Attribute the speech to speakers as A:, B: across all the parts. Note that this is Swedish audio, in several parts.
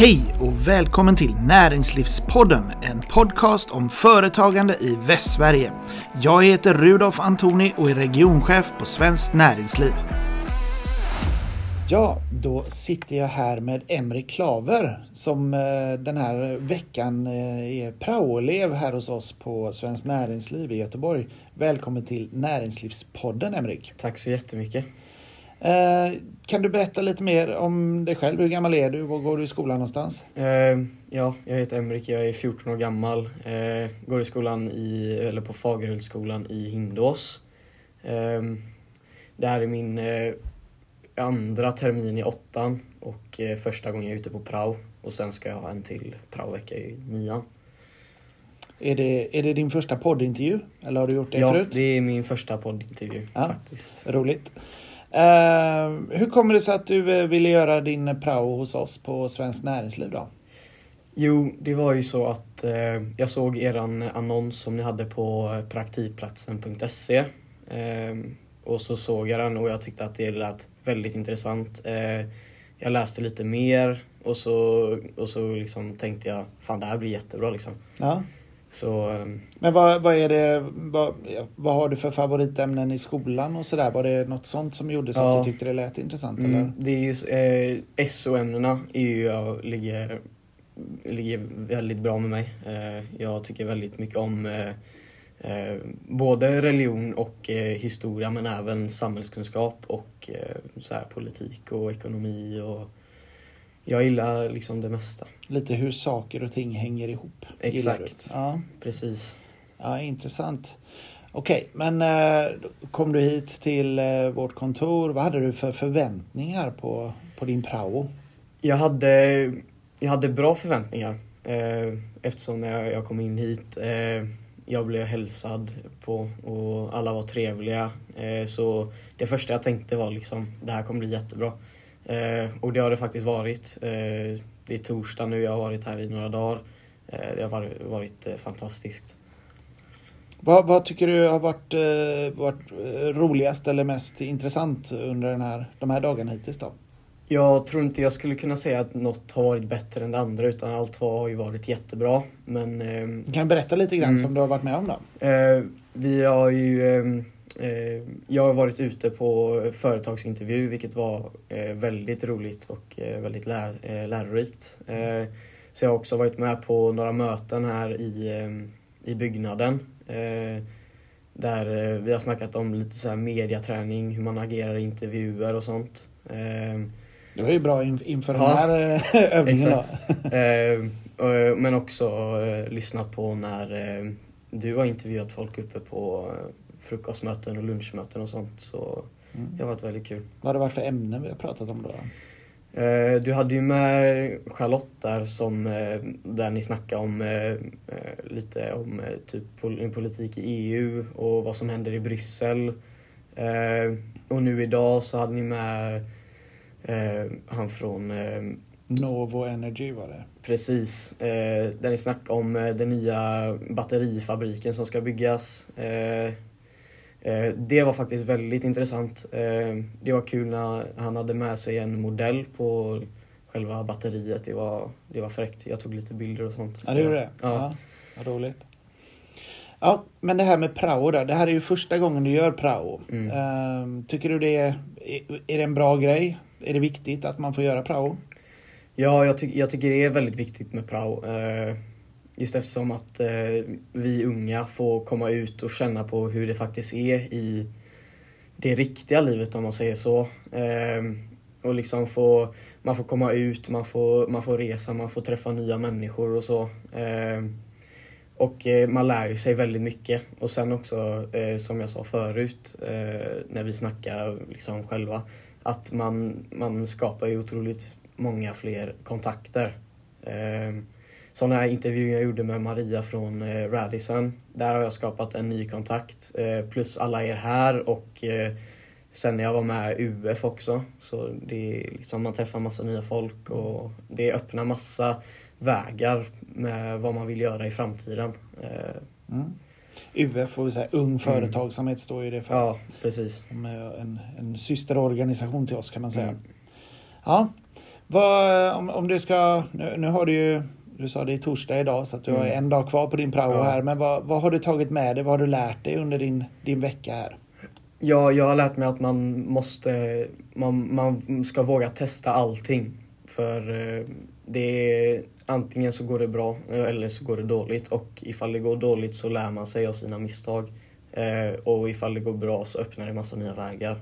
A: Hej och välkommen till Näringslivspodden, en podcast om företagande i Västsverige. Jag heter Rudolf Antoni och är regionchef på Svenskt Näringsliv. Ja, då sitter jag här med Emre Klaver som eh, den här veckan eh, är praoelev här hos oss på Svenskt Näringsliv i Göteborg. Välkommen till Näringslivspodden Emrik.
B: Tack så jättemycket.
A: Eh, kan du berätta lite mer om dig själv? Hur gammal är du? Var går du i skolan någonstans?
B: ja, jag heter Emrik, jag är 14 år gammal. går i skolan i, eller på Fagerhultsskolan i Hindås. det här är min andra termin i åttan och eh, första gången jag är ute på prao. Och sen ska jag ha en till praovecka i nian.
A: Är det, är det din första poddintervju? Eller har du gjort det
B: ja,
A: förut?
B: Ja, det är min första poddintervju ja, faktiskt.
A: Roligt. Uh, hur kommer det sig att du eh, ville göra din prao hos oss på Svenskt Näringsliv då?
B: Jo, det var ju så att eh, jag såg eran annons som ni hade på praktikplatsen.se. Eh, och så såg jag den och jag tyckte att det lät väldigt intressant. Eh, jag läste lite mer och så, och så liksom tänkte jag fan det här blir jättebra liksom.
A: Ja.
B: Så, eh,
A: Men vad, vad är det, vad, vad har du för favoritämnen i skolan och sådär? Var det något sånt som gjorde så ja. att du tyckte det lät intressant? Mm, eller?
B: Det är ju, eh, SO-ämnena är ju, jag ligger, ligger väldigt bra med mig. Eh, jag tycker väldigt mycket om eh, Eh, både religion och eh, historia men även samhällskunskap och eh, så här, politik och ekonomi. Och jag gillar liksom det mesta.
A: Lite hur saker och ting hänger ihop.
B: Exakt, ja. precis.
A: Ja, intressant. Okej, okay, men eh, kom du hit till eh, vårt kontor. Vad hade du för förväntningar på, på din prao?
B: Jag hade, jag hade bra förväntningar eh, eftersom när jag, kom in hit jag blev hälsad på och alla var trevliga. Så det första jag tänkte var liksom, det här kommer bli jättebra. Och det har det faktiskt varit. Det är torsdag nu, jag har varit här i några dagar. Det har varit fantastiskt.
A: Vad, vad, tycker du har varit, varit roligast eller mest intressant under den här, de här dagarna hittills då?
B: Jag tror inte jag skulle kunna säga att något har varit bättre än det andra utan allt har ju varit jättebra. Men,
A: eh, kan du berätta lite grann mm, som du har varit med om då?
B: Eh, vi har ju ehm, eh, jag har varit ute på företagsintervju vilket var eh, väldigt roligt och eh, väldigt lär, eh, lärorikt. Så jag har också varit med på några möten här i, ehm, i byggnaden. där vi har snackat om lite så här mediaträning, hur man agerar i intervjuer och sånt. Ehm,
A: det var ju bra inför ja, den här eh, övningen.
B: eh, men också eh, lyssnat på när eh, du har intervjuat folk uppe på eh, frukostmöten och lunchmöten och sånt. Så mm. det har varit väldigt kul.
A: Vad har det varit för ämnen vi har pratat om då?
B: Eh, du hade ju med Charlotte där som, där ni snackade om lite om typ politik i EU och vad som händer i Bryssel. Och nu idag så hade ni med Eh, han från... Eh,
A: Novo Energy var det.
B: Precis. Eh, där ni snackade om eh, den nya batterifabriken som ska byggas. Eh, eh, det var faktiskt väldigt intressant. Eh, det var kul när han hade med sig en modell på själva batteriet. Det var, det var fräckt. Jag tog lite bilder och sånt.
A: Ja, det gjorde det? Ja. ja. Roligt. Ja, men det här med prao då. Det här är ju första gången du gör prao. Mm. Ehm, tycker du det är, är det en bra grej? Är det viktigt att man får göra prao?
B: Ja, jag, ty jag tycker det är väldigt viktigt med prao. Just eftersom att eh, vi unga får komma ut och känna på hur det faktiskt är i det riktiga livet om man säger så. Eh, och liksom få, man får komma ut, man får, man får resa, man får träffa nya människor och så. Ehm, och eh, man lär ju sig väldigt mycket. Och sen också, eh, som jag sa förut, eh, när vi snackar liksom själva, att man, man skapar ju otroligt många fler kontakter. Ehm, sådana här intervjuer jag gjorde med Maria från eh, Radisson, där har jag skapat en ny kontakt. Eh, plus alla er här och eh, sen när jag var med UF också. Så det är liksom, man träffar massa nya folk och det öppnar massa vägar med vad man vill göra i framtiden. Eh,
A: mm. UF, får vi säga, Ung mm. Företagsamhet mm. står ju det för.
B: Ja, precis.
A: En, en systerorganisation till oss kan man säga. Mm. Ja, Vad, om, om du ska, nu, nu har du ju, du sa det är torsdag idag så att du har
B: Mm.
A: en dag kvar på din prao
B: Ja.
A: här. Men vad, vad har du tagit med dig? Vad har du lärt dig under din, din vecka här?
B: Ja, jag har lärt mig att man måste, man, man ska våga testa allting. För eh, det är, antingen så går det bra eh, eller så går det dåligt och ifall det går dåligt så lär man sig av sina misstag. Eh, och ifall det går bra så öppnar det massa nya vägar.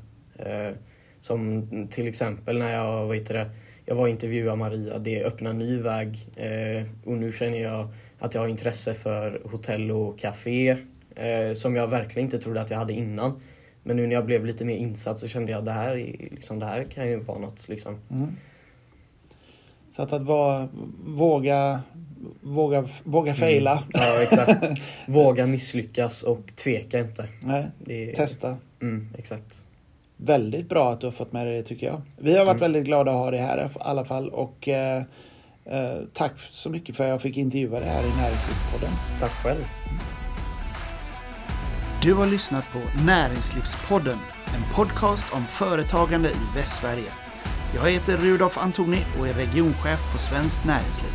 B: Som till exempel när jag, vad heter det, jag var och intervjuade Maria, det öppnar ny väg eh, och nu känner jag att jag har intresse för hotell och café eh, som jag verkligen inte trodde att jag hade innan. Men nu när jag blev lite mer insatt så kände jag att det här, är- liksom, det här kan ju vara något. Liksom.
A: Mm. Så att, att vara, våga, våga, våga faila.
B: Ja, exakt. Våga misslyckas och tveka inte.
A: Nej,
B: Det
A: testa.
B: Mm, exakt.
A: Väldigt bra att du har fått med dig det tycker jag. Vi har varit
B: Mm.
A: väldigt glada att ha dig här i alla fall. Och eh, eh, tack så mycket för att jag fick intervjua dig här i Näringslivspodden.
B: Tack själv.
A: Du har lyssnat på Näringslivspodden, en podcast om företagande i Västsverige. Jag heter Rudolf Antoni och är regionchef på Svenskt Näringsliv.